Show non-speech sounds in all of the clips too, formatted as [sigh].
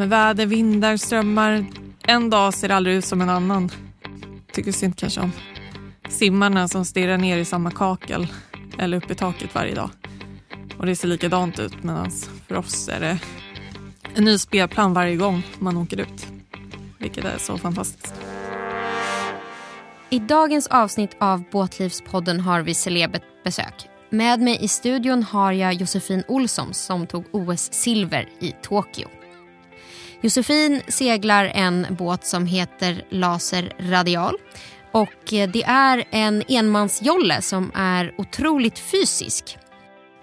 med väder, vindar, strömmar. En dag ser aldrig ut som en annan. Tycker synd kanske om simmarna som stirrar ner i samma kakel eller upp i taket varje dag. Och det ser likadant ut medan alltså, för oss är det en ny spelplan varje gång man åker ut. Vilket är så fantastiskt. I dagens avsnitt av Båtlivspodden har vi celebert besök. Med mig i studion har jag Josefin Olsson som tog OS-silver i Tokyo. Josefin seglar en båt som heter Laser Radial. Och eh, det är en enmansjolle som är otroligt fysisk.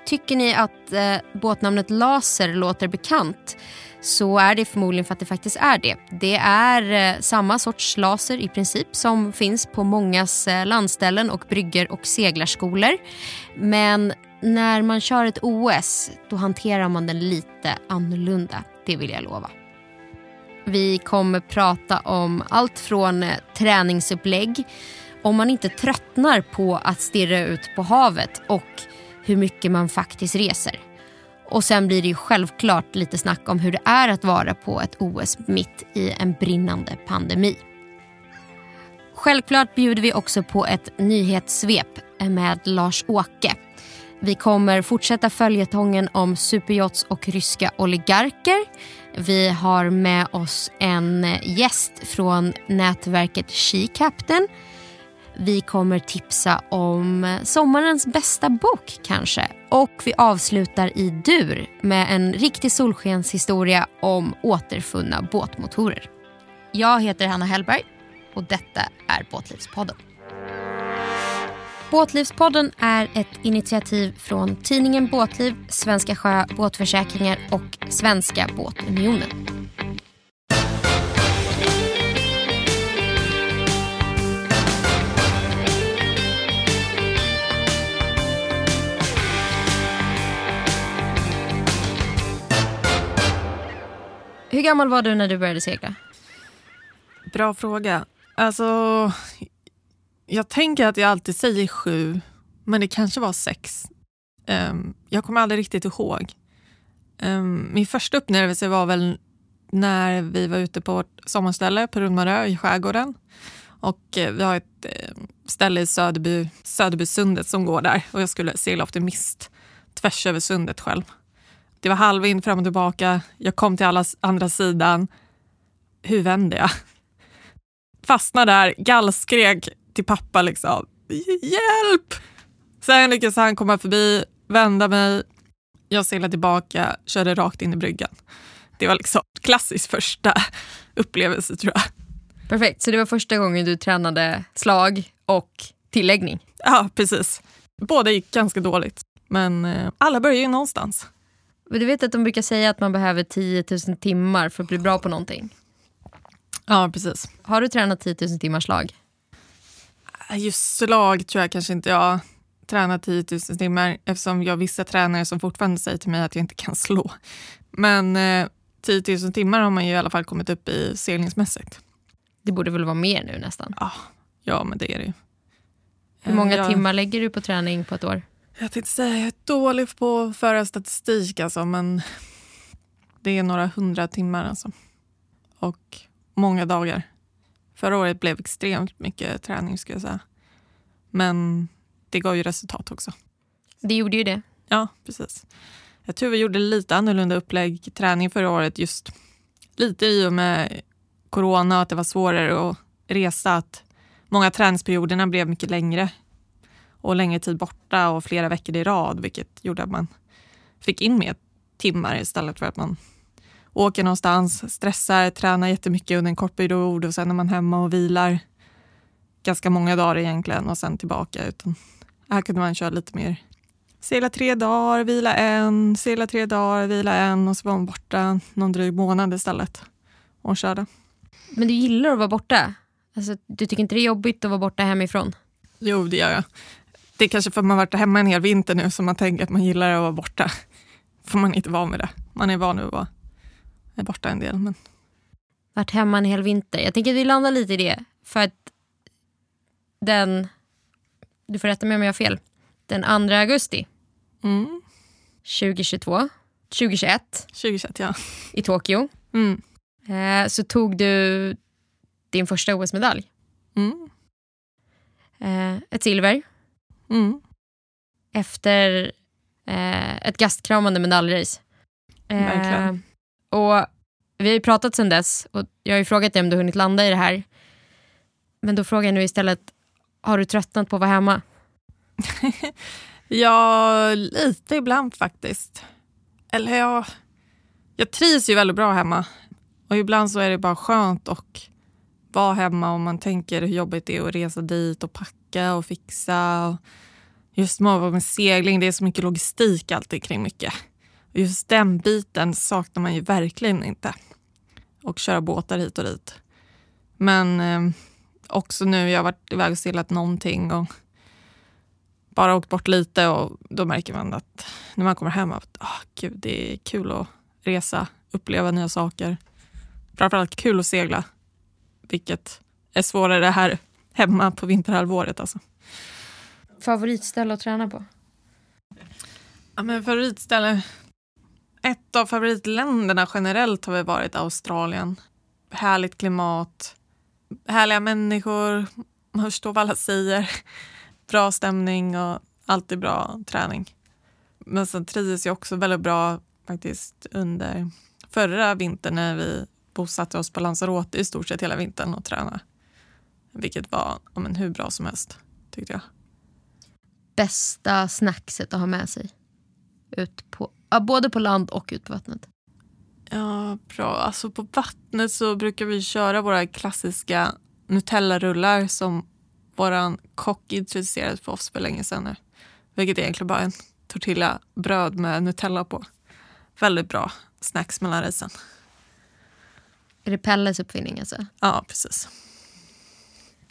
Tycker ni att eh, båtnamnet Laser låter bekant så är det förmodligen för att det faktiskt är det. Det är eh, samma sorts laser i princip som finns på mångas eh, landställen och brygger och seglarskolor. Men när man kör ett OS då hanterar man den lite annorlunda, det vill jag lova. Vi kommer prata om allt från eh, träningsupplägg, om man inte tröttnar på att stirra ut på havet och hur mycket man faktiskt reser. Och sen blir det ju självklart lite snack om hur det är att vara på ett OS mitt i en brinnande pandemi. Självklart bjuder vi också på ett nyhetssvep med Lars-Åke. Vi kommer fortsätta följetongen om superjots och ryska oligarker. Vi har med oss en gäst från nätverket She Captain vi kommer tipsa om sommarens bästa bok kanske. Och vi avslutar i dur med en riktig solskenshistoria om återfunna båtmotorer. Jag heter Hanna Hellberg och detta är Båtlivspodden. Båtlivspodden är ett initiativ från tidningen Båtliv, Svenska Sjö Båtförsäkringar och Svenska Båtunionen. Hur gammal var du när du började segla? Bra fråga. Alltså, jag tänker att jag alltid säger sju, men det kanske var sex. Um, jag kommer aldrig riktigt ihåg. Um, min första upplevelse var väl när vi var ute på vårt sommarställe på Runmarö i skärgården. Och eh, vi har ett ehm, ställe i Söderby, Söderbysundet som går där och jag skulle segla optimist tvärs över sundet själv. Det var halvvind fram och tillbaka. Jag kom till alla andra sidan. Hur vände jag? Fastnade där, gallskrek till pappa liksom. Hjälp! Sen lyckades han komma förbi, vända mig. Jag seglade tillbaka, körde rakt in i bryggan. Det var liksom klassisk första upplevelse tror jag. Perfekt, så det var första gången du tränade slag och tilläggning? Ja, precis. Båda gick ganska dåligt, men eh, alla börjar ju någonstans. Du vet att de brukar säga att man behöver 10 000 timmar för att bli bra på någonting? Ja, precis. Har du tränat 10 000 timmar slag? Just slag tror jag kanske inte jag har tränat 10 000 timmar eftersom jag har vissa tränare som fortfarande säger till mig att jag inte kan [laughs] slå. Men eh, 10 000 timmar har man ju i alla fall kommit upp i seglingsmässigt. Det borde väl vara mer nu nästan? Ja, ja men det är det ju. Hur många jag... timmar lägger du på träning på ett år? Jag tänkte säga jag är dålig på att föra statistik alltså, men det är några hundra timmar alltså. Och många dagar. Förra året blev extremt mycket träning skulle jag säga. Men det gav ju resultat också. Det gjorde ju det. Ja, precis. Jag tror vi gjorde lite annorlunda upplägg träning förra året. Just lite i och med corona och att det var svårare att resa. Att många träningsperioderna blev mycket längre och längre tid borta och flera veckor i rad, vilket gjorde att man fick in mer timmar istället för att man åker någonstans, stressar, tränar jättemycket under en kort period och sen är man hemma och vilar ganska många dagar egentligen och sen tillbaka. Utan här kunde man köra lite mer. Segla tre dagar, vila en, segla tre dagar, vila en och så var man borta någon dryg månad istället och körde. Men du gillar att vara borta? Alltså, du tycker inte det är jobbigt att vara borta hemifrån? Jo, det gör jag. Det är kanske för att man varit hemma en hel vinter nu som man tänker att man gillar att vara borta. För man är inte van med det. Man är van att vara borta en del. Men... Varit hemma en hel vinter. Jag tänker att vi landar lite i det. För att den, du får rätta mig om jag har fel, den 2 augusti mm. 2022, 2021, 2021 ja. i Tokyo. Mm. Eh, så tog du din första OS-medalj. Mm. Eh, ett silver Mm. efter eh, ett gastkramande medaljrace. Eh, Verkligen och vi har ju pratat sen dess och jag har ju frågat dig om du har hunnit landa i det här. Men då frågar jag nu istället, har du tröttnat på att vara hemma? [laughs] Ja, lite ibland faktiskt. Eller ja, jag trivs ju väldigt bra hemma. Och ibland så är det bara skönt att vara hemma om man tänker hur jobbigt det är att resa dit och packa och fixa. Och just med, med segling, det är så mycket logistik alltid kring mycket. Just den biten saknar man ju verkligen inte. Och köra båtar hit och dit. Men eh, också nu, jag har varit iväg och seglat någonting och bara åkt bort lite och då märker man att när man kommer hem att oh, gud, det är kul att resa, uppleva nya saker. Framförallt kul att segla, vilket är svårare här hemma på vinterhalvåret. Alltså. Favoritställe att träna på? Ja, men favoritställe? Ett av favoritländerna generellt har väl varit Australien. Härligt klimat, härliga människor, man förstår vad alla säger. Bra stämning och alltid bra träning. Men sen trivdes jag också väldigt bra faktiskt under förra vintern när vi bosatte oss på Lanzarote i stort sett hela vintern och tränade. Vilket var ja, men, hur bra som helst tyckte jag. Bästa snackset att ha med sig? Ut på, ja, både på land och ut på vattnet. Ja, bra. Alltså på vattnet så brukar vi köra våra klassiska Nutella-rullar som vår kock introducerade för oss för länge sedan nu. Vilket är egentligen bara en tortillabröd med Nutella på. Väldigt bra snacks mellan racen. Är det Pelles uppfinning alltså? Ja, precis.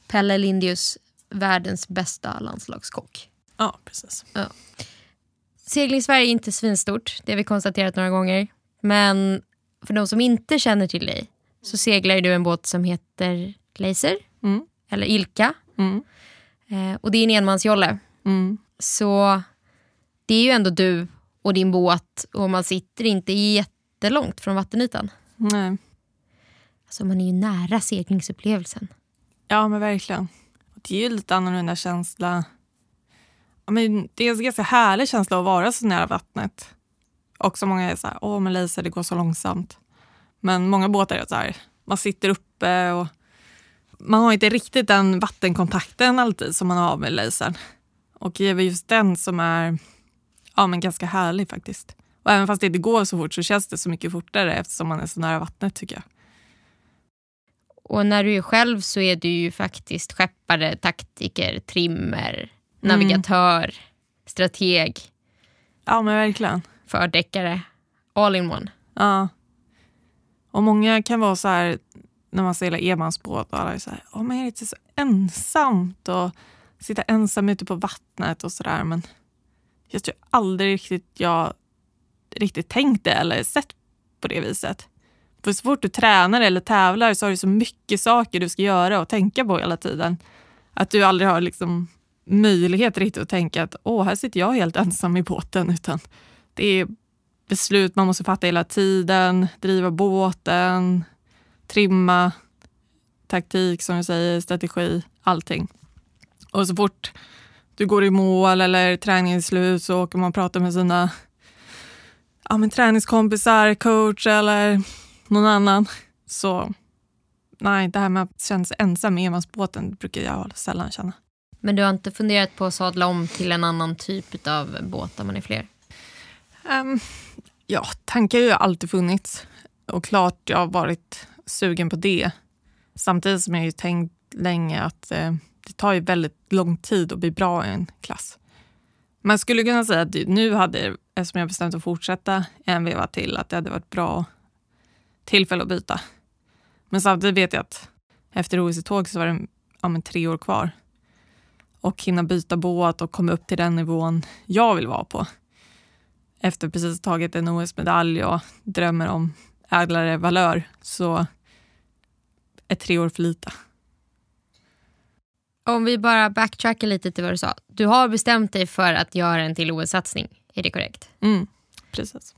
Pelle Lindius, världens bästa landslagskock. Ja, precis. Segling-Sverige är inte svinstort, det har vi konstaterat några gånger. Men för de som inte känner till dig så seglar du en båt som heter Laser, Mm. eller Ilka. Mm. Eh, och det är en enmansjolle. Mm. Så det är ju ändå du och din båt och man sitter inte jättelångt från vattenytan. Nej. Alltså man är ju nära seglingsupplevelsen. Ja, men verkligen. Det är ju lite annorlunda känsla. Men det är en ganska härlig känsla att vara så nära vattnet. Och så många är så här, åh men laser det går så långsamt. Men många båtar är så här, man sitter uppe och man har inte riktigt den vattenkontakten alltid som man har med lasern. Och det är väl just den som är ja, men ganska härlig faktiskt. Och även fast det inte går så fort så känns det så mycket fortare eftersom man är så nära vattnet tycker jag. Och när du är själv så är du ju faktiskt skeppare, taktiker, trimmer, navigatör, strateg, Ja men verkligen. fördäckare. All in one. Ja. Och många kan vara så här när man seglar enmansbåt och alla är så här, åh men är det inte så ensamt och sitta ensam ute på vattnet och sådär. Men jag tror aldrig riktigt jag riktigt tänkt det eller sett på det viset. För så fort du tränar eller tävlar så har du så mycket saker du ska göra och tänka på hela tiden. Att du aldrig har liksom möjlighet riktigt att tänka att åh, här sitter jag helt ensam i båten. Utan det är beslut man måste fatta hela tiden, driva båten, trimma, taktik som du säger, strategi, allting. Och så fort du går i mål eller träningen är slut så åker man och pratar med sina ja, men träningskompisar, coach eller någon annan. Så nej, det här med att känna sig ensam i enmansbåten brukar jag sällan känna. Men du har inte funderat på att sadla om till en annan typ av båt där man är fler? Um, ja, tankar har ju alltid funnits. Och klart jag har varit sugen på det. Samtidigt som jag ju tänkt länge att eh, det tar ju väldigt lång tid att bli bra i en klass. Man skulle kunna säga att nu hade, eftersom jag bestämt att fortsätta en veva till, att det hade varit bra tillfälle att byta. Men samtidigt vet jag att efter OS i tåg så var det ja, men tre år kvar. Och hinna byta båt och komma upp till den nivån jag vill vara på efter precis tagit en OS-medalj och drömmer om ädlare valör så är tre år för lite. Om vi bara backtrackar lite till vad du sa. Du har bestämt dig för att göra en till OS-satsning, är det korrekt? Mm, precis.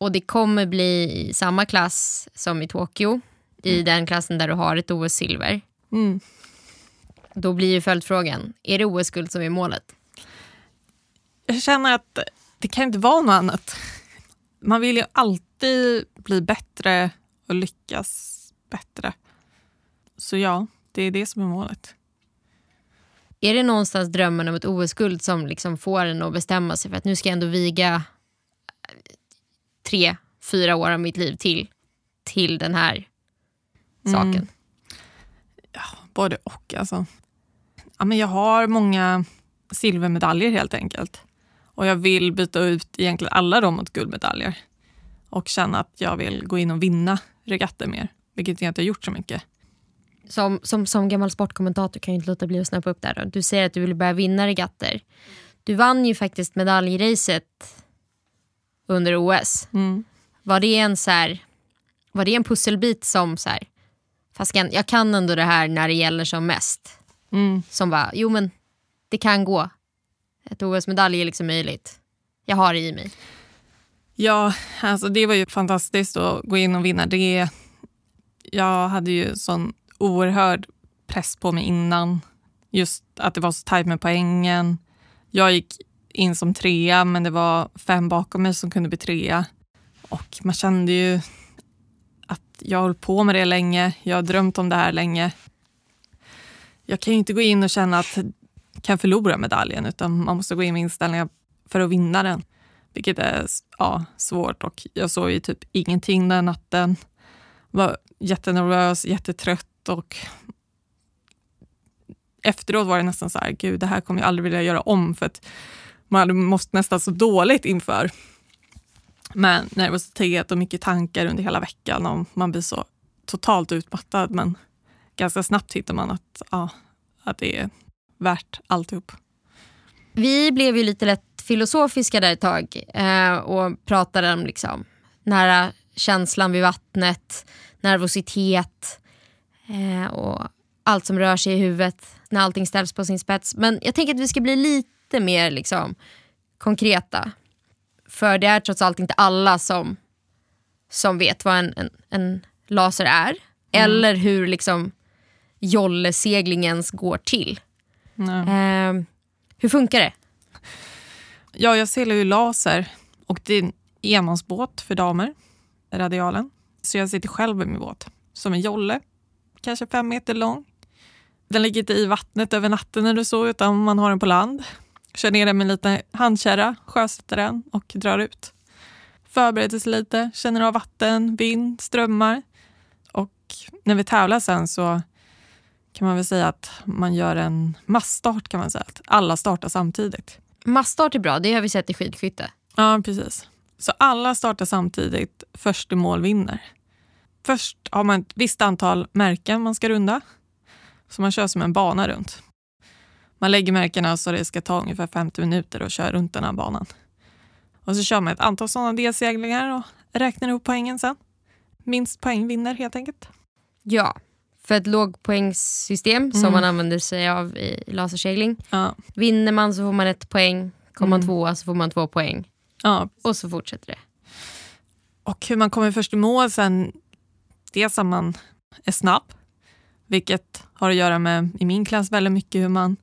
Och det kommer bli i samma klass som i Tokyo. I den klassen där du har ett OS-silver. Mm. Då blir ju följdfrågan, är det OS-guld som är målet? Jag känner att det kan inte vara något annat. Man vill ju alltid bli bättre och lyckas bättre. Så ja, det är det som är målet. Är det någonstans drömmen om ett OS-guld som liksom får en att bestämma sig för att nu ska jag ändå viga tre, fyra år av mitt liv till, till den här saken? Mm. Ja, både och. Alltså. Ja, men jag har många silvermedaljer helt enkelt. Och jag vill byta ut egentligen alla dem mot guldmedaljer. Och känna att jag vill gå in och vinna regatter mer. Vilket jag inte har gjort så mycket. Som, som, som gammal sportkommentator kan jag inte låta bli att snappa upp där. Då. Du säger att du vill börja vinna regatter. Du vann ju faktiskt medaljracet under OS. Mm. Var det en så här, var det en pusselbit som så här, fast jag kan ändå det här när det gäller som mest. Mm. Som bara, jo men det kan gå. Ett OS-medalj är liksom möjligt. Jag har det i mig. Ja, alltså det var ju fantastiskt att gå in och vinna det. Jag hade ju sån oerhörd press på mig innan. Just att det var så tajt med poängen. Jag gick in som trea, men det var fem bakom mig som kunde bli trea. Och man kände ju att jag har hållit på med det länge. Jag har drömt om det här länge. Jag kan ju inte gå in och känna att jag kan förlora medaljen, utan man måste gå in med inställningar för att vinna den. Vilket är ja, svårt och jag sov ju typ ingenting den natten. Var jättenervös, jättetrött och efteråt var det nästan så här, gud det här kommer jag aldrig vilja göra om för att man hade mått nästan så dåligt inför. Men nervositet och mycket tankar under hela veckan och man blir så totalt utmattad men ganska snabbt hittar man att, ja, att det är värt alltihop. Vi blev ju lite lätt filosofiska där ett tag eh, och pratade om liksom, nära känslan vid vattnet, nervositet eh, och allt som rör sig i huvudet när allting ställs på sin spets. Men jag tänker att vi ska bli lite mer liksom, konkreta. För det är trots allt inte alla som, som vet vad en, en, en laser är. Mm. Eller hur liksom jolleseglingen går till. Eh, hur funkar det? Ja, jag seglar ju laser och det är en enmansbåt för damer, radialen. Så jag sitter själv i min båt som en jolle, kanske fem meter lång. Den ligger inte i vattnet över natten eller så, utan man har den på land. Kör ner den med en liten handkärra, sjösätter den och drar ut. Förbereder sig lite, känner av vatten, vind, strömmar. Och när vi tävlar sen så kan man väl säga att man gör en massstart kan man säga. Att alla startar samtidigt. Massstart är bra, det har vi sett i skidskytte. Ja, precis. Så alla startar samtidigt, först i mål vinner. Först har man ett visst antal märken man ska runda. Så man kör som en bana runt. Man lägger märkena så det ska ta ungefär 50 minuter att köra runt den här banan. Och så kör man ett antal sådana delseglingar och räknar ihop poängen sen. Minst poäng vinner helt enkelt. Ja, för ett lågpoängssystem mm. som man använder sig av i lasersegling. Ja. Vinner man så får man ett poäng. Kommer man mm. tvåa så får man två poäng. Ja. Och så fortsätter det. Och hur man kommer först i mål sen, dels att man är snabb, vilket har att göra med, i min klass, väldigt mycket hur man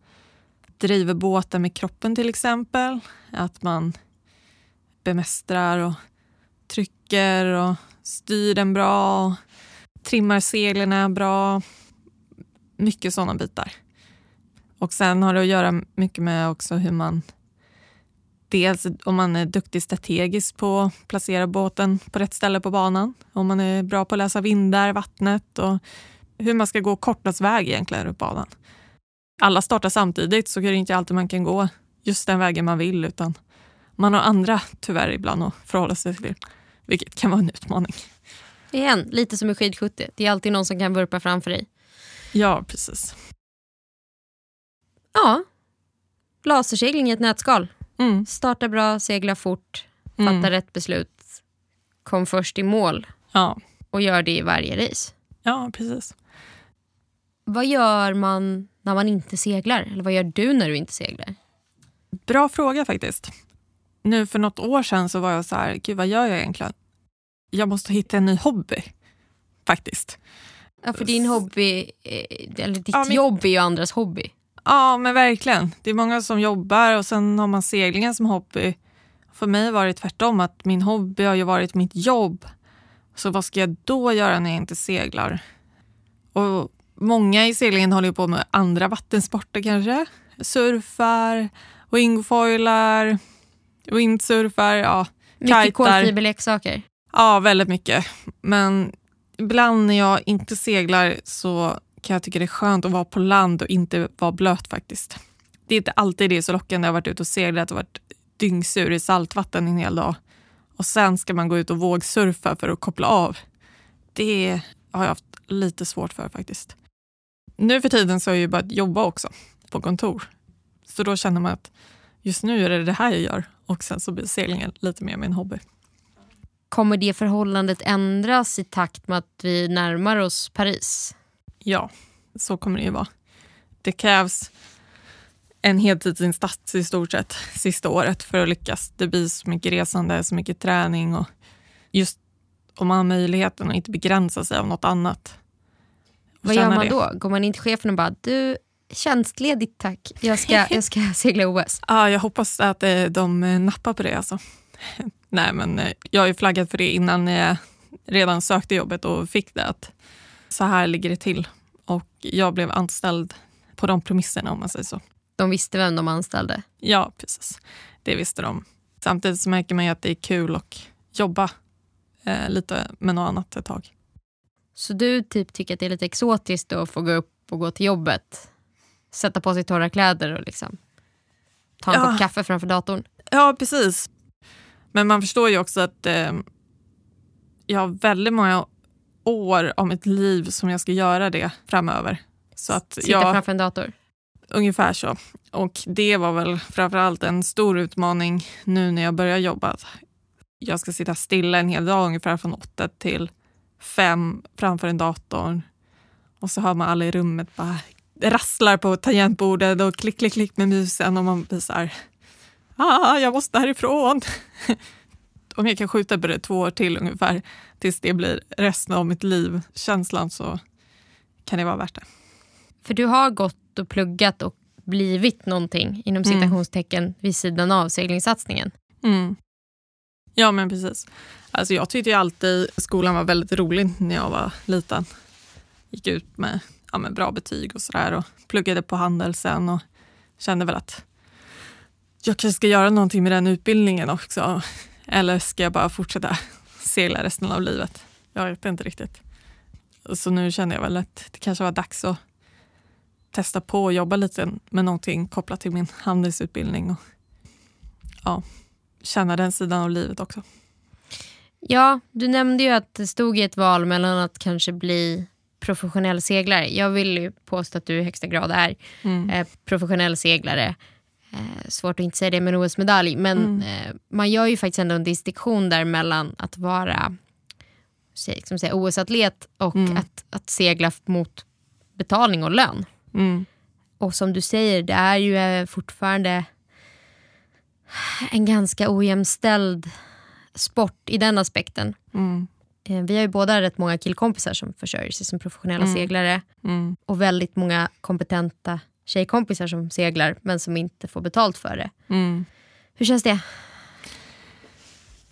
driver båten med kroppen till exempel. Att man bemästrar och trycker och styr den bra. Och trimmar seglen bra. Mycket sådana bitar. Och sen har det att göra mycket med också hur man Dels om man är duktig strategiskt på att placera båten på rätt ställe på banan. Om man är bra på att läsa vindar, vattnet och hur man ska gå kortast väg egentligen runt banan. Alla startar samtidigt så är det inte alltid man kan gå just den vägen man vill utan man har andra tyvärr ibland att förhålla sig till. Vilket kan vara en utmaning. Igen, lite som i skidskytte. Det är alltid någon som kan vurpa framför dig. Ja, precis. Ja. Lasersegling i ett nötskal. Mm. Starta bra, segla fort, fatta mm. rätt beslut, kom först i mål ja. och gör det i varje race. Ja, precis. Vad gör man när man inte seglar? Eller vad gör du när du inte seglar? Bra fråga faktiskt. Nu för något år sedan så var jag så här, gud vad gör jag egentligen? Jag måste hitta en ny hobby. Faktiskt. Ja, för din hobby, eh, eller ditt Ja, men- jobb är ju andras hobby. Ja, men verkligen. Det är många som jobbar och sen har man seglingen som hobby. För mig var det tvärtom, att min hobby har ju varit mitt jobb. Så vad ska jag då göra när jag inte seglar? Och många i seglingen håller ju på med andra vattensporter kanske. Surfar, wingfoilar, windsurfar, ja, Mycket Kajtar. kolfiberleksaker ja, väldigt mycket. Men ibland när jag inte seglar så kan jag tycka det är skönt att vara på land och inte vara blöt faktiskt. Det är inte alltid det är så lockande. Jag har varit ute och seglat och varit dyngsur i saltvatten en hel dag. Och sen ska man gå ut och vågsurfa för att koppla av. Det har jag haft lite svårt för faktiskt. Nu för tiden så har jag ju börjat jobba också på kontor. Så då känner man att just nu är det det här jag gör och sen så blir seglingen lite mer min hobby. Kommer det förhållandet ändras i takt med att vi närmar oss Paris? Ja, så kommer det ju vara. Det krävs en heltidsinsats i stort sett sista året för att lyckas. Det blir så mycket resande, så mycket träning och just om man har möjligheten att inte begränsa sig av något annat. Vad gör man det. då? Går man in till chefen och bara du, tjänstledigt tack, jag ska, [laughs] jag ska segla OS. Ja, jag hoppas att eh, de nappar på det. Alltså. Nej, men eh, jag har ju flaggat för det innan jag redan sökte jobbet och fick det. Att så här ligger det till. Och jag blev anställd på de premisserna om man säger så. De visste vem de anställde. Ja, precis. Det visste de. Samtidigt så märker man ju att det är kul att jobba eh, lite med något annat ett tag. Så du typ tycker att det är lite exotiskt att få gå upp och gå till jobbet, sätta på sig torra kläder och liksom ta en Ja. kopp kaffe framför datorn? Ja, precis. Men man förstår ju också att eh, jag har väldigt många år av mitt liv som jag ska göra det framöver. Så att Sitta jag, framför en dator? ungefär så. Och det var väl framförallt en stor utmaning nu när jag börjar jobba. Jag ska sitta stilla en hel dag ungefär från åtta till fem framför en dator. Och så hör man alla i rummet bara rasslar på tangentbordet och klick, klick, klick med musen och man blir så här, ah, jag måste härifrån. [laughs] Om jag kan skjuta på det två år till ungefär tills det blir resten av mitt liv, känslan, så kan det vara värt det. För du har gått och pluggat och blivit någonting inom Mm. citationstecken vid sidan av seglingssatsningen. Mm. Ja, men precis. Alltså, jag tyckte ju alltid skolan var väldigt rolig när jag var liten. Gick ut med, ja, med bra betyg och sådär och pluggade på handel sen och kände väl att jag kanske ska göra någonting med den utbildningen också. Eller ska jag bara fortsätta segla resten av livet? Jag vet inte riktigt. Så nu känner jag väl att det kanske var dags att testa på och jobba lite med någonting kopplat till min handelsutbildning. Och, ja, känna den sidan av livet också. Ja, du nämnde ju att det stod i ett val mellan att kanske bli professionell seglare. Jag vill ju påstå att du i högsta grad är Mm. eh, professionell seglare. Eh, svårt att inte säga det med en OS-medalj, men Mm. eh, man gör ju faktiskt ändå en distinktion där mellan att vara säg- som säga, OS-atlet och Mm. att, att segla mot betalning och lön. Mm. Och som du säger, det är ju eh, fortfarande en ganska ojämställd sport i den aspekten. Mm. Eh, Vi har ju båda rätt många killkompisar som försörjer sig som professionella Mm. seglare Mm. och väldigt många kompetenta tjejkompisar som seglar men som inte får betalt för det. Mm. Hur känns det?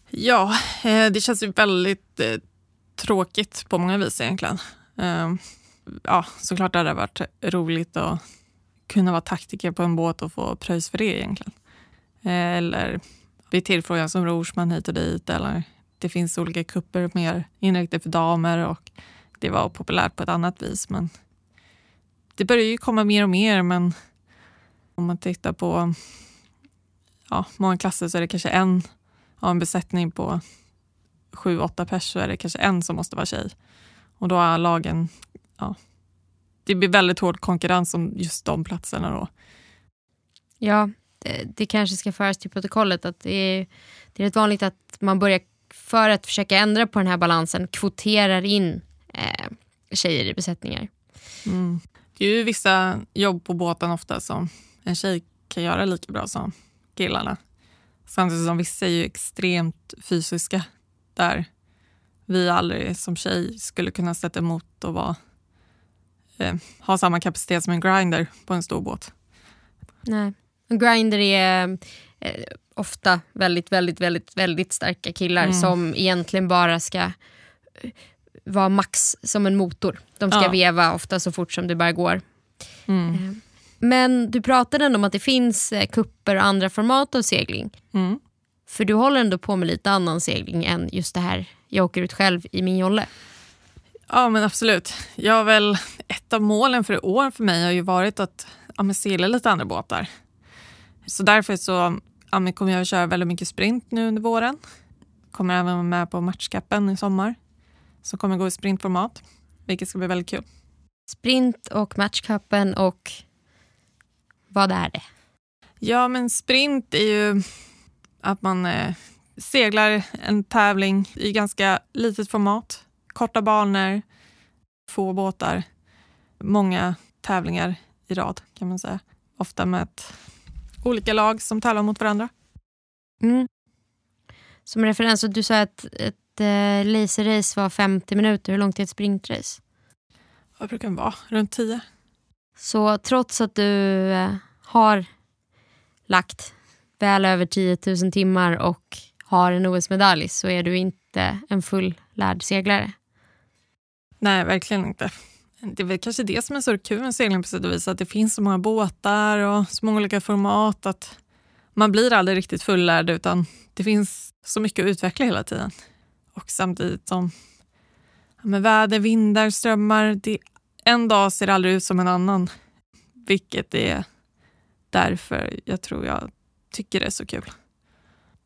Ja, eh, det känns ju väldigt eh, tråkigt på många vis egentligen. Eh, ja, såklart hade det varit roligt att kunna vara taktiker på en båt och få pröjs för det egentligen. Eh, eller bli tillfrågad som rorsman hit och dit. Eller det finns olika kupper mer inriktade för damer och det var populärt på ett annat vis. Men det börjar ju komma mer och mer. Men om man tittar på ja, många klasser så är det kanske en av en besättning på sju, åtta pers så är det kanske en som måste vara tjej. Och då är lagen, ja, det blir väldigt hård konkurrens om just de platserna då. Ja, det, det kanske ska föras till protokollet att det är, det är rätt vanligt att man börjar, för att försöka ändra på den här balansen, kvoterar in eh, tjejer i besättningar. Mm. Det är ju vissa jobb på båten ofta som en tjej kan göra lika bra som killarna. Samtidigt som vissa är ju extremt fysiska där vi aldrig som tjej skulle kunna sätta emot och vara, eh, ha samma kapacitet som en grinder på en stor båt. Nej. En grinder är eh, ofta väldigt, väldigt, väldigt, väldigt starka killar Mm. som egentligen bara ska vara max som en motor. De ska Ja. veva ofta så fort som det bara går. Mm. Eh, Men du pratade ändå om att det finns eh, kupper och andra format av segling. Mm. För du håller ändå på med lite annan segling än just det här jag åker ut själv i min jolle. Ja, men absolut. Jag har väl, ett av målen för i år för mig har ju varit att ja, segla lite andra båtar. Så därför så ja, kommer jag att köra väldigt mycket sprint nu under våren. Kommer även vara med på matchcapen i sommar. Så kommer gå i sprintformat, vilket ska bli väldigt kul. Sprint och matchcupen och vad är det? Ja, men sprint är ju att man eh, seglar en tävling i ganska litet format. Korta banor, få båtar, många tävlingar i rad kan man säga. Ofta med ett, olika lag som tävlar mot varandra. Mm. Som referens, och du sa att ett eh, laserrace var 50 minuter. Hur långt är ett sprintrace? Vad brukar den vara? Runt 10? Så trots att du eh, har lagt väl över 10 000 timmar och har en OS-medalj så är du inte en fullärd seglare. Nej, verkligen inte. Det är väl kanske det som är så kul med segling på sätt och vis, att det finns så många båtar och så många olika format att man blir aldrig riktigt fullärd utan det finns så mycket att utveckla hela tiden. Och samtidigt som ja, med väder, vindar, strömmar, det, en dag ser det aldrig ut som en annan. Vilket är därför jag tror jag tycker det är så kul.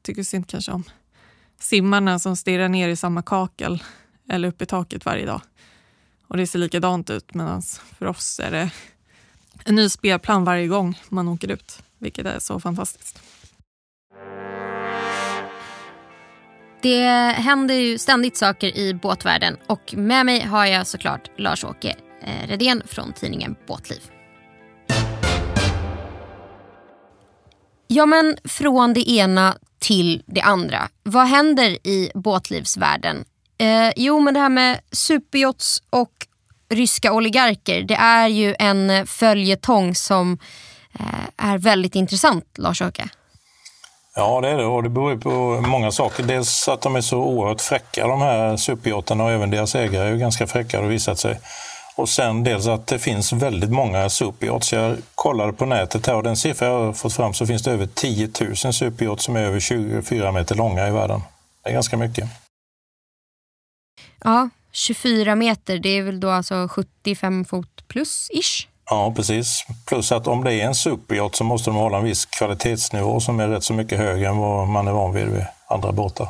Tycker synd kanske om simmarna som stirrar ner i samma kakel eller upp i taket varje dag. Och det ser likadant ut medan för oss är det en ny spelplan varje gång man åker ut, vilket är så fantastiskt. Det händer ju ständigt saker i båtvärlden och med mig har jag såklart Lars-Åke eh, Redén från tidningen Båtliv. Ja men från det ena till det andra. Vad händer i båtlivsvärlden? Eh, jo men det här med superjots och ryska oligarker det är ju en följetong som eh, är väldigt intressant Lars-Åke. Ja, det är det och det beror på många saker. Dels att de är så oerhört fräcka de här superjottarna och även deras ägare är ju ganska fräcka har det visat sig. Och sen dels att det finns väldigt många superyachts. Jag kollade på nätet här och den siffra jag har fått fram så finns det över 10 000 superyachts som är över 24 meter långa i världen. Det är ganska mycket. Ja, 24 meter, det är väl då alltså 75 fot plus ish. Ja, precis. Plus att om det är en superyacht så måste de hålla en viss kvalitetsnivå som är rätt så mycket högre än vad man är van vid vid andra båtar.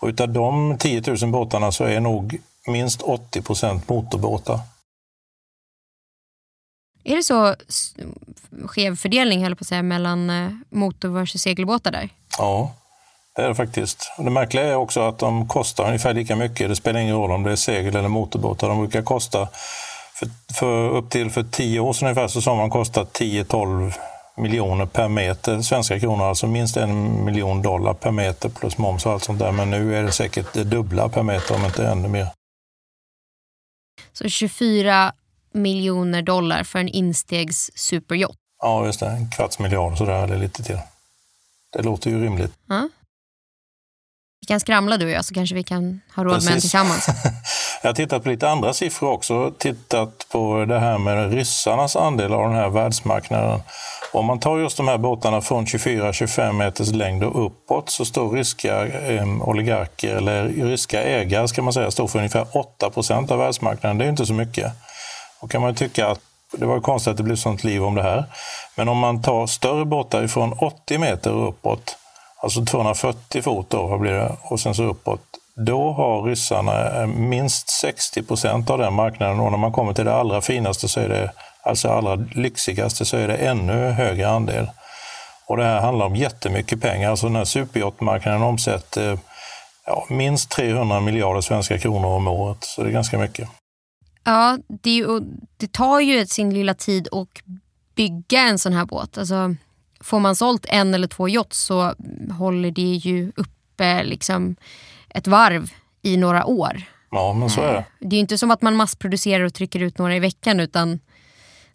Och utav de 10 000 båtarna så är nog minst 80 procent motorbåtar. Är det så skev fördelning höll på att säga, mellan eh, motor versus segelbåtar där? Ja, det är det faktiskt. Och det märkliga är också att de kostar ungefär lika mycket. Det spelar ingen roll om det är segel eller motorbåtar. De brukar kosta, för, för upp till för 10 år sedan ungefär, så sa man kostat 10-12 miljoner per meter svenska kronor, alltså minst en miljon dollar per meter plus moms och allt sånt där. Men nu är det säkert det dubbla per meter, om inte ännu mer. Så 24 miljoner dollar för en instegs superyacht. Ja, just det. En kvarts miljard sådär, eller lite till. Det låter ju rimligt. Ja. Vi kan skramla du och jag så kanske vi kan ha råd med en Precis. tillsammans. [laughs] Jag har tittat på lite andra siffror också. Tittat på det här med ryssarnas andel av den här världsmarknaden. Om man tar just de här båtarna från 24-25 meters längd och uppåt så står ryska eh, oligarker, eller ryska ägare ska man säga, står för ungefär 8 procent av världsmarknaden. Det är ju inte så mycket. Då kan man tycka att det var konstigt att det blev sånt liv om det här. Men om man tar större båtar ifrån 80 meter och uppåt, alltså 240 fot då, vad blir det, och sen så uppåt, då har ryssarna eh, minst 60 procent av den marknaden och när man kommer till det allra finaste, så är det, alltså allra lyxigaste, så är det ännu högre andel. Och det här handlar om jättemycket pengar. Alltså den här superyachtmarknaden omsätter eh, ja, minst 300 miljarder svenska kronor om året, så det är ganska mycket. Ja, det, ju, det tar ju sin lilla tid att bygga en sån här båt. Alltså, får man sålt en eller två yachts så håller det ju uppe liksom ett varv i några år. Ja, men så är det. Det är ju inte som att man massproducerar och trycker ut några i veckan utan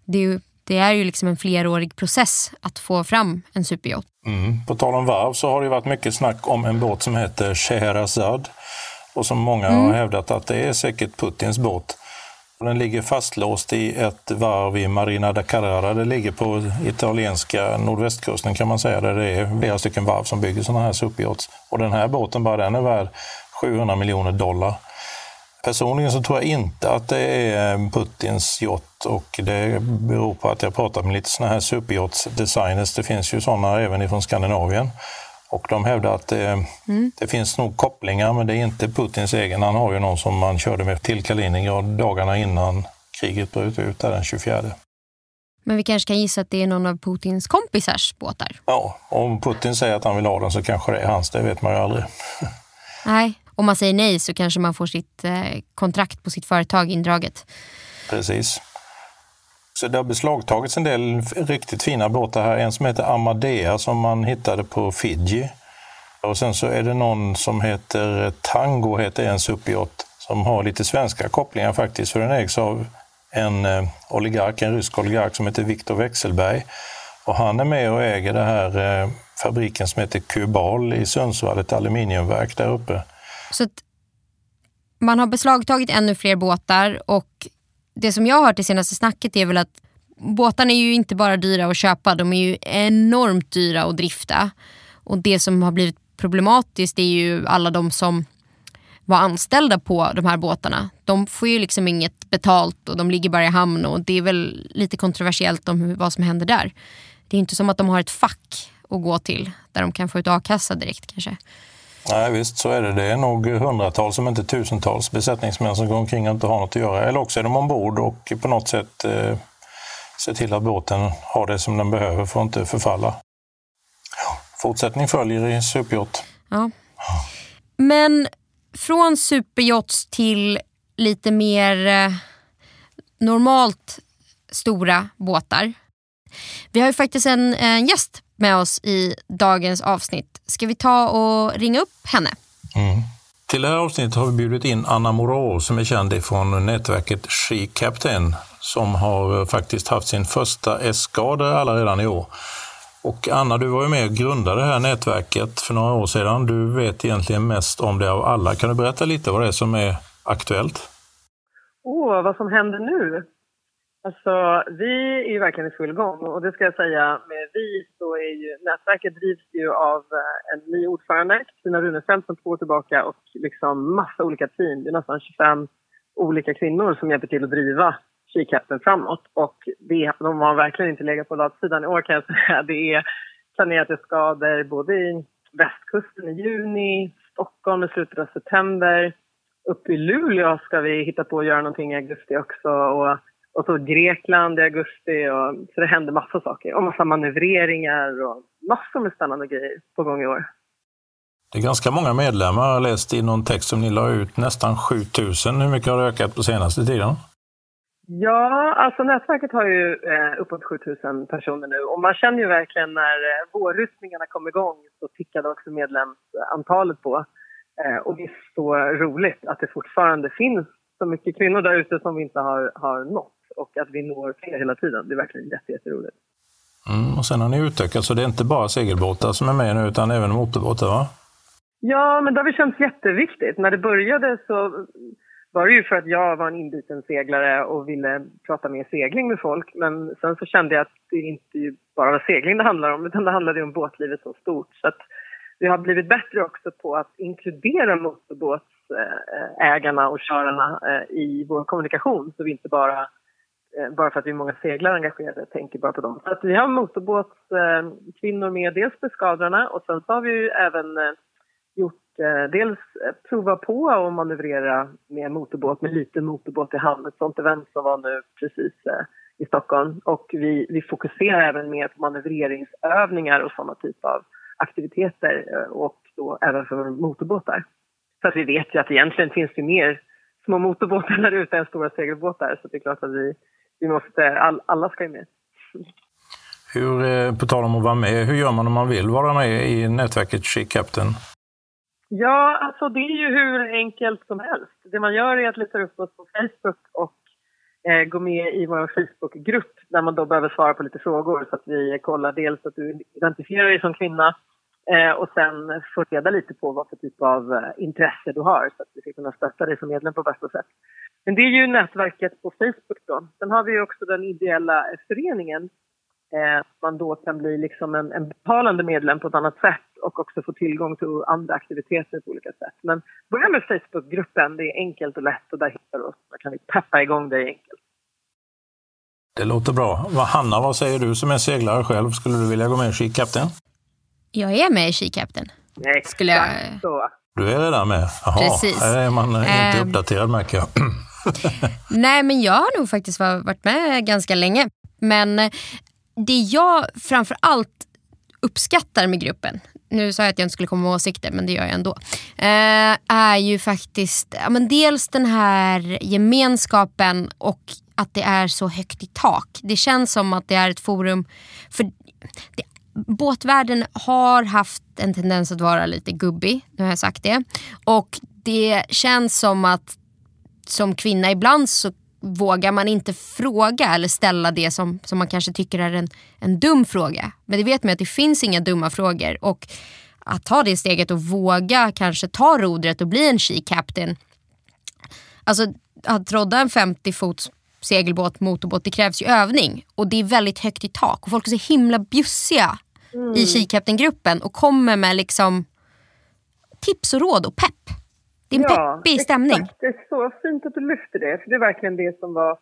det är ju, det är ju liksom en flerårig process att få fram en superyacht. Mm. På tal om varv så har det varit mycket snack om en båt som heter Scheherazad och som många mm. har hävdat att det är säkert Putins båt. Den ligger fastlåst i ett varv i Marina da Carrara. Det ligger på italienska nordvästkusten kan man säga, där det är flera stycken varv som bygger sådana här superyachts. Och den här båten, bara den är värd 700 miljoner dollar. Personligen så tror jag inte att det är Putins yacht och det beror på att jag pratat med lite sådana här superyachts-designers. Det finns ju sådana även ifrån Skandinavien. Och de hävdar att det, mm. det, finns nog kopplingar, men det är inte Putins egen. Han har ju någon som man körde med till Kaliningrad dagarna innan kriget bröt ut där den 24. Men vi kanske kan gissa att det är någon av Putins kompisars båtar? Ja, om Putin säger att han vill ha den så kanske det är hans, det vet man ju aldrig. [laughs] Nej, om man säger nej så kanske man får sitt eh, kontrakt på sitt företag indraget. Precis. Så det har beslagtagits en del riktigt fina båtar här. En som heter Amadea som man hittade på Fiji. Och sen så är det någon som heter eh, Tango, heter en superyacht, som har lite svenska kopplingar faktiskt. För den ägs av en eh, oligark, en rysk oligark som heter Viktor Wexelberg. Och han är med och äger den här eh, fabriken som heter Kubal i Sundsvall, ett aluminiumverk där uppe. Så man har beslagtagit ännu fler båtar och det som jag har hört i senaste snacket är väl att båtarna är ju inte bara dyra att köpa, de är ju enormt dyra att drifta. Och det som har blivit problematiskt är ju alla de som var anställda på de här båtarna. De får ju liksom inget betalt och de ligger bara i hamn och det är väl lite kontroversiellt om vad som händer där. Det är inte som att de har ett fack att gå till där de kan få ut a-kassa direkt kanske. Nej visst, så är det. Det är nog hundratals, om inte tusentals besättningsmän som går omkring och inte har något att göra. Eller också är de ombord och på något sätt eh, ser till att båten har det som den behöver för att inte förfalla. Ja, fortsättning följer i superyacht. Ja. Men från superyachts till lite mer eh, normalt stora båtar. Vi har ju faktiskt en, en gäst med oss i dagens avsnitt. Ska vi ta och ringa upp henne? Mm. Till det här avsnittet har vi bjudit in Anna Moreau som är känd från nätverket She Captain som har faktiskt haft sin första S-skada alla redan i år. Och Anna, du var ju med och grundade det här nätverket för några år sedan. Du vet egentligen mest om det av alla. Kan du berätta lite vad det är som är aktuellt? Åh, oh, vad som händer nu? Alltså, vi är ju verkligen i full gång och det ska jag säga med vi så är ju nätverket drivs ju av eh, en ny ordförande, Kristina Runefelt som två år tillbaka och liksom massa olika team. Det är nästan 25 olika kvinnor som hjälper till att driva Kikappen framåt och det, de har verkligen inte legat på latsidan i år kan jag säga. [laughs] Det är planerade skador både i västkusten i juni, Stockholm i slutet av september. Uppe i Luleå ska vi hitta på att göra någonting i augusti också och och så Grekland i augusti. Och, så det händer massa saker. Och massa manövreringar och massor med spännande grejer på gång i år. Det är ganska många medlemmar. Jag har läst i någon text som ni la ut nästan 7000. Hur mycket har det ökat på senaste tiden? Ja, alltså nätverket har ju eh, uppåt 7000 personer nu och man känner ju verkligen när eh, vårryttningarna kom igång så tickade också medlemsantalet på. Eh, och det är så roligt att det fortfarande finns så mycket kvinnor där ute som vi inte har, har nått och att vi når fler hela tiden. Det är verkligen jätteroligt. Mm, och sen har ni utökat, så det är inte bara segelbåtar som är med nu utan även motorbåtar va? Ja, men det har känts jätteviktigt. När det började så var det ju för att jag var en inbiten seglare och ville prata mer segling med folk. Men sen så kände jag att det inte bara var segling det handlar om, utan det handlade om båtlivet så stort. Så att vi har blivit bättre också på att inkludera motorbåtsägarna och körarna eh, i vår kommunikation så vi inte bara Eh, bara för att vi är många seglare engagerade, tänker bara på dem. Så att vi har motorbåtskvinnor eh, med, dels beskadrarna och sen så har vi ju även eh, gjort dels prova på att manövrera med motorbåt, med liten motorbåt i hamn, ett sånt event som var nu precis i Stockholm. Och vi, vi fokuserar även mer på manövreringsövningar och sådana typer av aktiviteter och då även för motorbåtar. Så att vi vet ju att egentligen finns det mer små motorbåtar där ute än stora segelbåtar så det är klart att vi vi måste, all, alla ska ju med. Hur, eh, på tal om att vara med, hur gör man om man vill vara med i nätverket She Captain? Ja, alltså det är ju hur enkelt som helst. Det man gör är att leta upp oss på Facebook och eh, gå med i vår Facebookgrupp där man då behöver svara på lite frågor så att vi kollar dels att du identifierar dig som kvinna eh, och sen får reda lite på vad för typ av eh, intresse du har så att vi ska kunna stötta dig som medlem på bästa sätt. Men det är ju nätverket på Facebook då. Sen har vi också den ideella föreningen eh, man då kan bli liksom en, en betalande medlem på ett annat sätt och också få tillgång till andra aktiviteter på olika sätt. Men börja med Facebookgruppen, det är enkelt och lätt och där hittar du oss. Där kan vi peppa igång dig enkelt. Det låter bra. Hanna, vad säger du som är seglare själv? Skulle du vilja gå med i She Captain? Jag är med i She Captain. Exakt Skulle jag... så. Du är redan med? Jaha, Precis. här är man inte um... uppdaterad märker jag. [clears throat] [laughs] Nej, men jag har nog faktiskt varit med ganska länge. Men eh, det jag framför allt uppskattar med gruppen, nu sa jag att jag inte skulle komma med åsikter men det gör jag ändå, eh, är ju faktiskt ja, men dels den här gemenskapen och att det är så högt i tak. Det känns som att det är ett forum för det, båtvärlden har haft en tendens att vara lite gubbig, nu har jag sagt det. Och det känns som att som kvinna ibland så vågar man inte fråga eller ställa det som, som man kanske tycker är en, en dum fråga. Men det vet man att det finns inga dumma frågor. Och att ta det steget och våga kanske ta rodret och bli en she captain. Alltså att rodda en 50 fots segelbåt, motorbåt, det krävs ju övning. Och det är väldigt högt i tak. Och folk är så himla bjussiga mm. i she captain-gruppen och kommer med liksom tips och råd och pepp. Det är en ja, peppig stämning. Exakt. Det är så fint att du lyfter det. För det är verkligen det som var,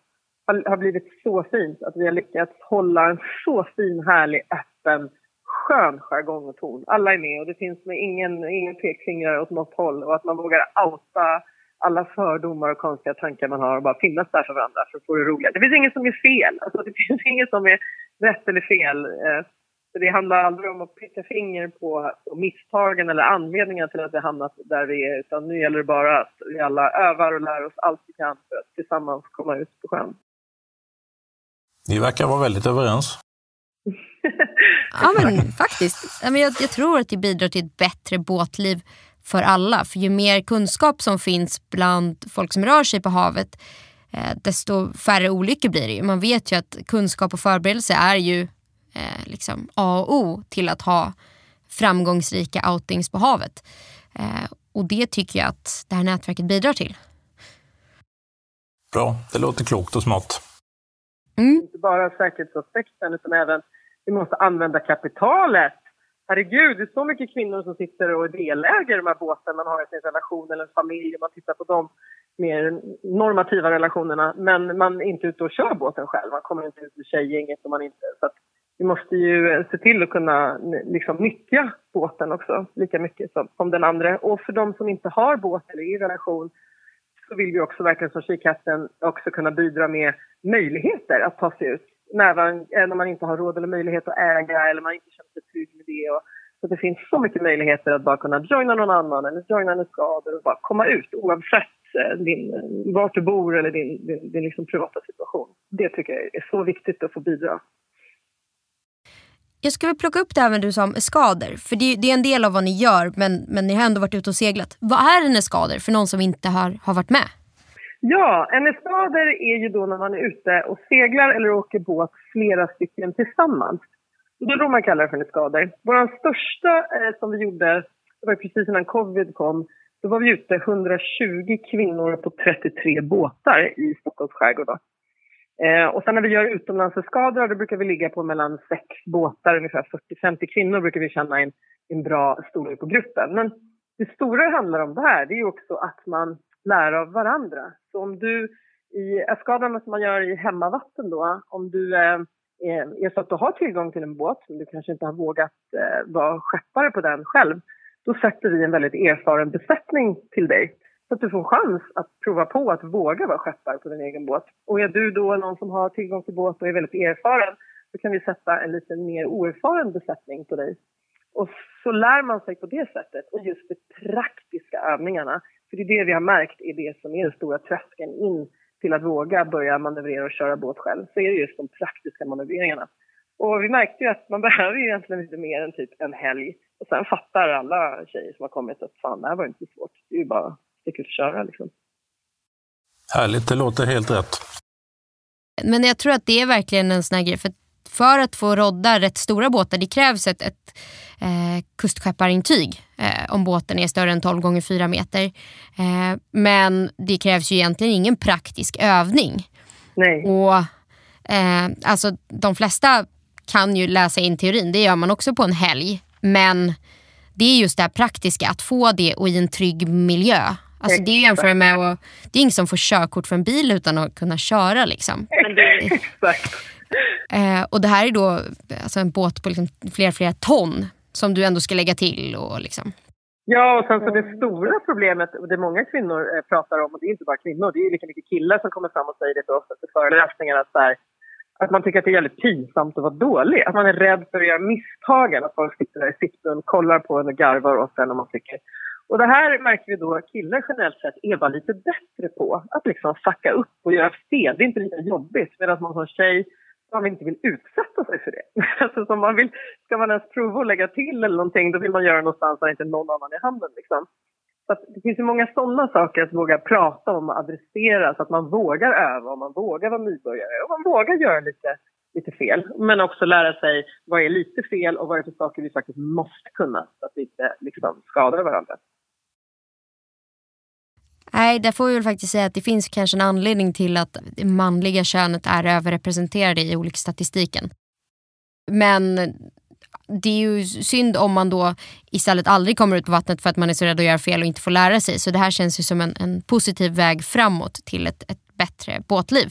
har blivit så fint. Att vi har lyckats hålla en så fin, härlig, öppen, skön jargong och ton. Alla är med och det finns med ingen, ingen pekfingrar åt något håll. Och att man vågar outa alla fördomar och konstiga tankar man har och bara finnas där för varandra för att få det roligt. Det finns inget som är fel. Alltså, det finns inget som är rätt eller fel. Så det handlar aldrig om att peka finger på, misstagen eller anledningar till att vi hamnat där vi är. Utan nu gäller det bara att vi alla övar och lär oss allt vi kan för att tillsammans komma ut på sjön. Ni verkar vara väldigt överens. [laughs] ja, men faktiskt. Jag, jag tror att det bidrar till ett bättre båtliv för alla. För ju mer kunskap som finns bland folk som rör sig på havet eh, desto färre olyckor blir det. Man vet ju att kunskap och förberedelse är ju eh, liksom A och O till att ha framgångsrika outings på havet. Eh, och det tycker jag att det här nätverket bidrar till. Bra, det låter klokt och smart. Mm. Inte bara säkerhetsaspekten utan även vi måste använda kapitalet. Herregud, det är så mycket kvinnor som sitter och är delägare i de här båtarna. Man har i sin relation eller en familj, man tittar på de mer normativa relationerna. Men man är inte ute och kör båten själv. Man kommer inte ut med tjejgänget om man inte... Så att vi måste ju se till att kunna liksom, nyttja båten också lika mycket som, som den andra. Och för de som inte har båt eller är i relation så vill vi också verkligen som Kikhatten också kunna bidra med möjligheter att ta sig ut. När man, eh, när man inte har råd eller möjlighet att äga eller man inte känner sig trygg med det. Och, så det finns så mycket möjligheter att bara kunna joina någon annan eller joina en skador och bara komma ut oavsett eh, din, vart du bor eller din, din, din liksom privata situation. Det tycker jag är så viktigt att få bidra. Jag ska väl plocka upp det här med du sa om skador. För det, det, är en del av vad ni gör men, men ni har ändå varit ute och seglat. Vad är en eskader för någon som inte har, har varit med? Ja, en eskader är ju då när man är ute och seglar eller åker båt flera stycken tillsammans. Det är då man kallar det för en eskader. Vår största eh, som vi gjorde, det var precis innan covid kom, då var vi ute 120 kvinnor på 33 båtar i Stockholms skärgård. Eh, och sen när vi gör utomlandsskador då brukar vi ligga på mellan sex båtar, ungefär 40-50 kvinnor brukar vi känna en, en bra storlek på gruppen. Men det stora det handlar om det här, det är också att man lär av varandra. Så om du i skadorna som man gör i hemmavatten då, om du eh, eh, är så att du har tillgång till en båt, men du kanske inte har vågat eh, vara skeppare på den själv, då sätter vi en väldigt erfaren besättning till dig så att du får chans att prova på att våga vara skeppare på din egen båt. Och är du då någon som har tillgång till båt och är väldigt erfaren, så kan vi sätta en lite mer oerfaren besättning på dig. Och så lär man sig på det sättet och just de praktiska övningarna. För det är det vi har märkt är det som är den stora tröskeln in till att våga börja manövrera och köra båt själv. Så är det just de praktiska manövreringarna. Och vi märkte ju att man [laughs] behöver ju egentligen inte mer än typ en helg Och sen fattar alla tjejer som har kommit att fan, det här var inte svårt. Det är ju bara köra liksom. Härligt, det låter helt rätt. Men jag tror att det är verkligen en sån här grej. För, för att få rodda rätt stora båtar det krävs ett, ett eh, kustskepparintyg eh, om båten är större än 12 gånger 4 meter. Eh, men det krävs ju egentligen ingen praktisk övning. Nej. Och eh, alltså De flesta kan ju läsa in teorin, det gör man också på en helg. Men det är just det här praktiska, att få det och i en trygg miljö. Alltså det är jämfört med att, det är ingen som får körkort för en bil utan att kunna köra. Liksom. Exakt. Eh, och det här är då alltså en båt på liksom flera, flera ton som du ändå ska lägga till. Och liksom. Ja, och sen så det stora problemet, och det många kvinnor eh, pratar om, och det är inte bara kvinnor, det är lika mycket killar som kommer fram och säger det för oss efter föreläsningarna, att, så här, att man tycker att det är jävligt pinsamt att vara dålig. Att man är rädd för att göra misstagen, att folk sitter där i sittrum, kollar på en och garvar åt en och man tycker och det här märker vi då att killar generellt sett är bara lite bättre på. Att liksom fucka upp och göra fel. Det är inte lika jobbigt. Medan man som tjej man inte vill utsätta sig för det. [laughs] Alltså, som man vill, ska man ens prova att lägga till eller någonting då vill man göra det någonstans där inte någon annan är i handen. Liksom. Så det finns ju många sådana saker att våga prata om och adressera så att man vågar öva och man vågar vara nybörjare och man vågar göra lite, lite fel. Men också lära sig vad är lite fel och vad är det för saker vi faktiskt måste kunna så att vi inte liksom, skadar varandra. Nej, där får vi väl faktiskt säga att det finns kanske en anledning till att det manliga könet är överrepresenterade i olycksstatistiken. Men det är ju synd om man då istället aldrig kommer ut på vattnet för att man är så rädd att göra fel och inte får lära sig. Så det här känns ju som en, en positiv väg framåt till ett, ett bättre båtliv.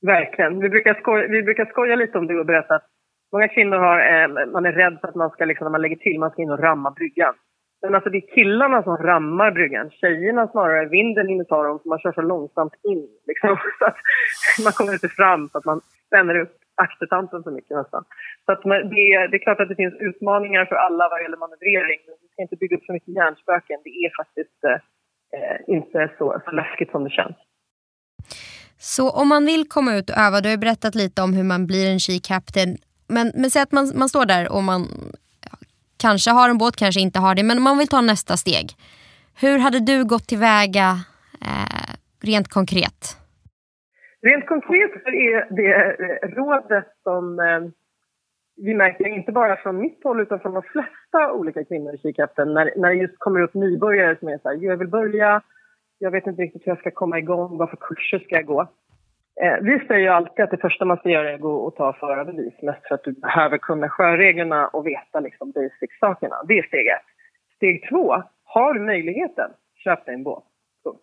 Verkligen. Vi brukar, skoja, vi brukar skoja lite om det och berätta att många kvinnor har, eh, man är rädd för att man ska, liksom, när man lägger till, man ska in och ramma bryggan. Men alltså det är killarna som rammar bryggan. Tjejerna snarare, vinden hinner ta dem för man kör så långsamt in. Liksom, [laughs] så att man kommer inte fram så att man spänner upp aktertanten så mycket nästan. Så att det, är, det är klart att det finns utmaningar för alla vad gäller manövrering. Men vi ska inte bygga upp så mycket hjärnspöken. Det är faktiskt eh, inte så, så läskigt som det känns. Så om man vill komma ut och öva, du har berättat lite om hur man blir en She Captain. Men, men säg att man, man står där och man kanske har en båt, kanske inte har det, men man vill ta nästa steg. Hur hade du gått tillväga eh, rent konkret? Rent konkret så är det eh, rådet som eh, vi märker, inte bara från mitt håll utan från de flesta olika kvinnor i kikärten, när, när det just kommer upp nybörjare som är så här, jag vill börja, jag vet inte riktigt hur jag ska komma igång, vad för kurser ska jag gå? Eh, vi säger ju alltid att det första man ska göra är att gå och ta förarbevis. Mest för att du behöver kunna sjöreglerna och veta liksom basic-sakerna. Det är steg ett. Steg två, har du möjligheten, köp dig en båt. Punkt.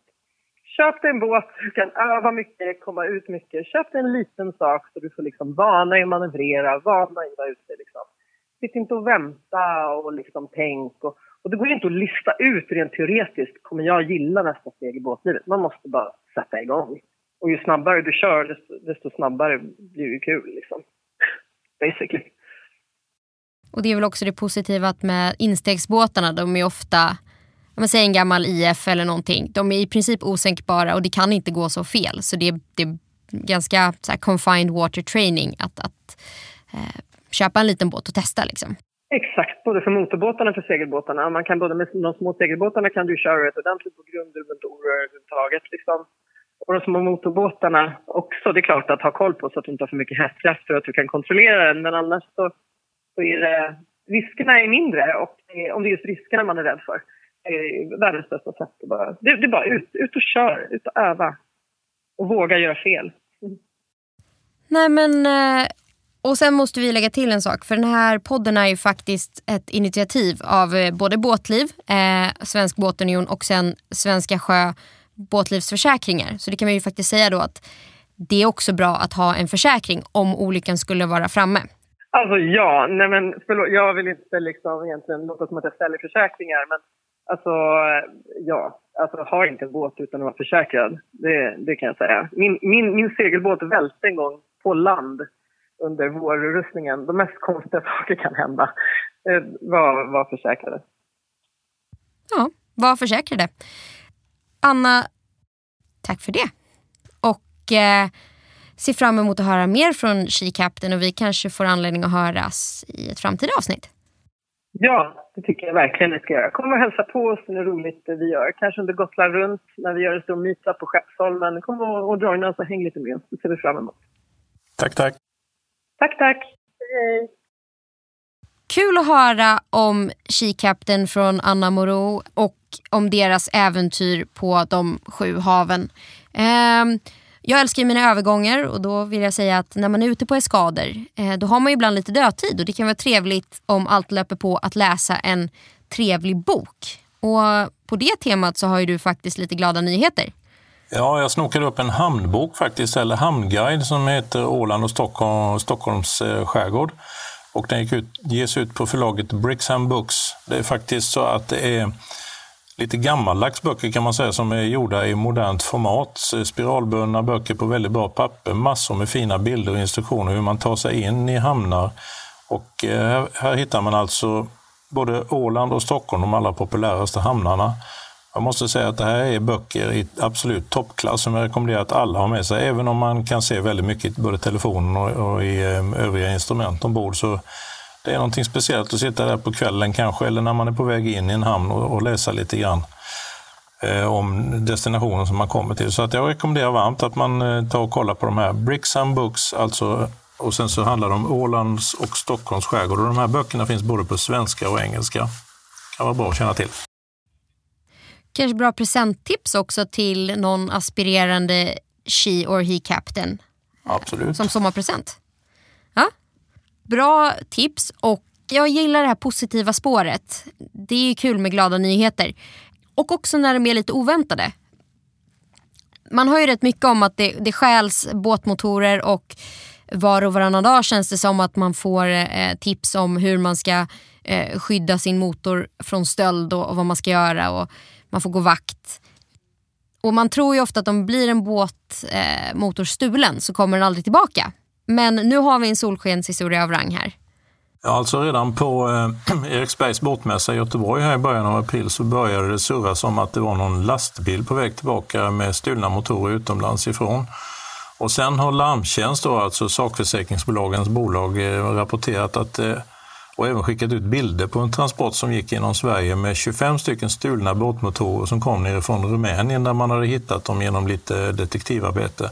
Köp dig en båt, du kan öva mycket, komma ut mycket. Köp dig en liten sak så du får liksom vana i att manövrera, vana i att vara ute. Liksom. Sitt inte och vänta och liksom tänk. Och, och det går inte att lista ut rent teoretiskt, kommer jag gilla nästa steg i båtlivet? Man måste bara sätta igång. Och ju snabbare du kör, desto, desto snabbare blir det kul. Liksom. Basically. Och det är väl också det positiva att med instegsbåtarna, de är ofta, om man säger en gammal IF eller någonting, de är i princip osänkbara och det kan inte gå så fel. Så det är, det är ganska så här, confined water training att, att eh, köpa en liten båt och testa. Liksom. Exakt, både för motorbåtarna och för segelbåtarna. Man kan både med de små segelbåtarna kan du köra ett ordentligt på grunder och motorer överhuvudtaget. Liksom. Och de små motorbåtarna också, det är klart att ha koll på så att du inte har för mycket hästkrafter och att du kan kontrollera den. Men annars så, så är det, riskerna är mindre och det, om det är just riskerna man är rädd för det är världens bästa sätt. Att bara, det, det är bara ut, ut och kör, ut och öva och våga göra fel. Mm. Nej men, eh, och sen måste vi lägga till en sak för den här podden är ju faktiskt ett initiativ av eh, både Båtliv, eh, Svensk Båtunion och sen Svenska Sjö båtlivsförsäkringar. Så det kan man ju faktiskt säga då att det är också bra att ha en försäkring om olyckan skulle vara framme. Alltså ja, nej men förlåt, jag vill inte liksom egentligen låta som att jag ställer försäkringar men alltså ja, alltså ha inte en båt utan att vara försäkrad. Det, det kan jag säga. Min, min, min segelbåt välte en gång på land under vårrustningen. De mest konstiga saker kan hända. Var, var försäkrade. Ja, var försäkrade. Anna, tack för det. Och eh, ser fram emot att höra mer från She Captain och vi kanske får anledning att höras i ett framtida avsnitt. Ja, det tycker jag verkligen ni ska göra. Kom och hälsa på oss, det är roligt det vi gör. Kanske under Gotland runt när vi gör en stor meetup på Skeppsholmen. Kom och, och joina oss och häng lite med oss, det ser vi fram emot. Tack, tack. Tack, tack. Hej. Kul att höra om She Captain från Anna Moro och om deras äventyr på de sju haven. Eh, jag älskar mina övergångar och då vill jag säga att när man är ute på eskader eh, då har man ibland lite dödtid och det kan vara trevligt om allt löper på att läsa en trevlig bok. Och på det temat så har ju du faktiskt lite glada nyheter. Ja, jag snokade upp en hamnbok faktiskt, eller hamnguide som heter Åland och Stockholm, Stockholms eh, skärgård. Och den gick ut, ges ut på förlaget Brixham Books. Det är faktiskt så att det är lite gammaldags böcker kan man säga som är gjorda i modernt format. Spiralbundna böcker på väldigt bra papper, massor med fina bilder och instruktioner hur man tar sig in i hamnar. Och eh, här, här hittar man alltså både Åland och Stockholm, de allra populäraste hamnarna. Jag måste säga att det här är böcker i absolut toppklass som jag rekommenderar att alla har med sig. Även om man kan se väldigt mycket i både telefonen och, och i eh, övriga instrument ombord så det är någonting speciellt att sitta där på kvällen kanske, eller när man är på väg in i en hamn och, och läsa lite grann eh, om destinationen som man kommer till. Så att jag rekommenderar varmt att man eh, tar och kollar på de här Brixham Books, alltså, och sen så handlar det om Ålands och Stockholms skärgård. Och de här böckerna finns både på svenska och engelska. Kan vara bra att känna till. Kanske bra presenttips också till någon aspirerande She or He Captain Absolut. som sommarpresent. Bra tips och jag gillar det här positiva spåret. Det är kul med glada nyheter. Och också när de är lite oväntade. Man hör ju rätt mycket om att det, det stjäls båtmotorer och var och varannan dag känns det som att man får eh, tips om hur man ska eh, skydda sin motor från stöld och, och vad man ska göra. Och man får gå vakt. Och man tror ju ofta att om blir en båtmotor eh, stulen så kommer den aldrig tillbaka. Men nu har vi en solskenshistoria av rang här. Ja, alltså redan på eh, [clears throat] Eriksbergs båtmässa i Göteborg här i början av april så började det surras om att det var någon lastbil på väg tillbaka med stulna motorer utomlands ifrån. Och sen har Larmtjänst, då, alltså sakförsäkringsbolagens bolag, eh, rapporterat att eh, och även skickat ut bilder på en transport som gick genom Sverige med 25 stycken stulna båtmotorer som kom nerifrån Rumänien där man hade hittat dem genom lite detektivarbete.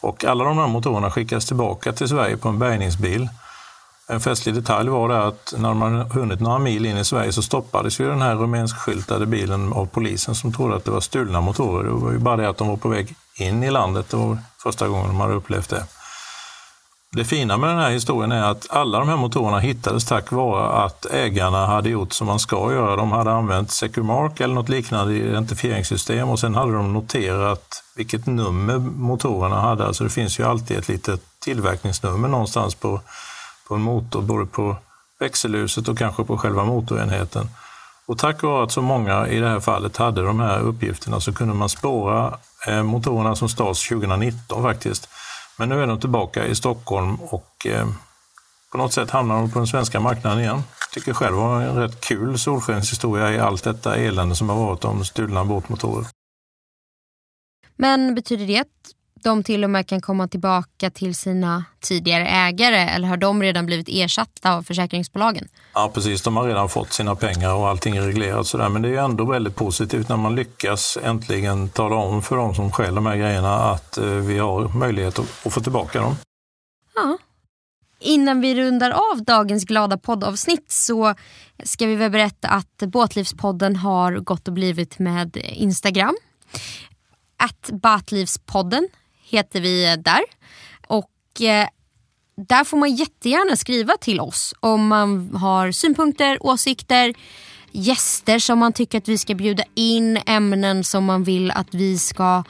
Och alla de här motorerna skickas tillbaka till Sverige på en bärgningsbil. En festlig detalj var det att när man hunnit några mil in i Sverige så stoppades ju den här rumänskskyltade bilen av polisen som trodde att det var stulna motorer. Det var ju bara det att de var på väg in i landet. Det var första gången de hade upplevt det. Det fina med den här historien är att alla de här motorerna hittades tack vare att ägarna hade gjort som man ska göra. De hade använt Secumark eller något liknande identifieringssystem och sen hade de noterat vilket nummer motorerna hade. Alltså det finns ju alltid ett litet tillverkningsnummer någonstans på, på en motor, både på växelhuset och kanske på själva motorenheten. Och tack vare att så många i det här fallet hade de här uppgifterna så kunde man spåra eh, motorerna som stals 2019 faktiskt men nu är de tillbaka i Stockholm och eh, på något sätt hamnar de på den svenska marknaden igen. Tycker själv var en rätt kul solskenshistoria i allt detta elände som har varit om stulna båtmotorer. Men betyder det att de till och med kan komma tillbaka till sina tidigare ägare eller har de redan blivit ersatta av försäkringsbolagen? Ja precis, de har redan fått sina pengar och allting är reglerat sådär. Men det är ändå väldigt positivt när man lyckas äntligen tala om för de som stjäl de här grejerna att eh, vi har möjlighet att få tillbaka dem. Ja. Innan vi rundar av dagens glada poddavsnitt så ska vi väl berätta att Båtlivspodden har gått och blivit med Instagram. Att Batlivspodden heter vi eh, där. Och eh, där får man jättegärna skriva till oss om man har synpunkter, åsikter, gäster som man tycker att vi ska bjuda in, ämnen som man vill att vi ska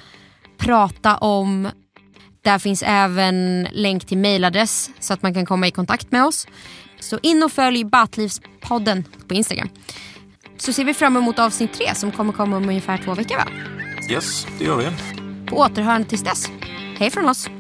prata om. Där finns även länk till mejladress så att man kan komma i kontakt med oss. Så in och följ Batlivspodden på Instagram. Så ser vi fram emot avsnitt tre som kommer komma om ungefär två veckor va? Yes, det gör vi. På återhörande tills dess. Hej från oss.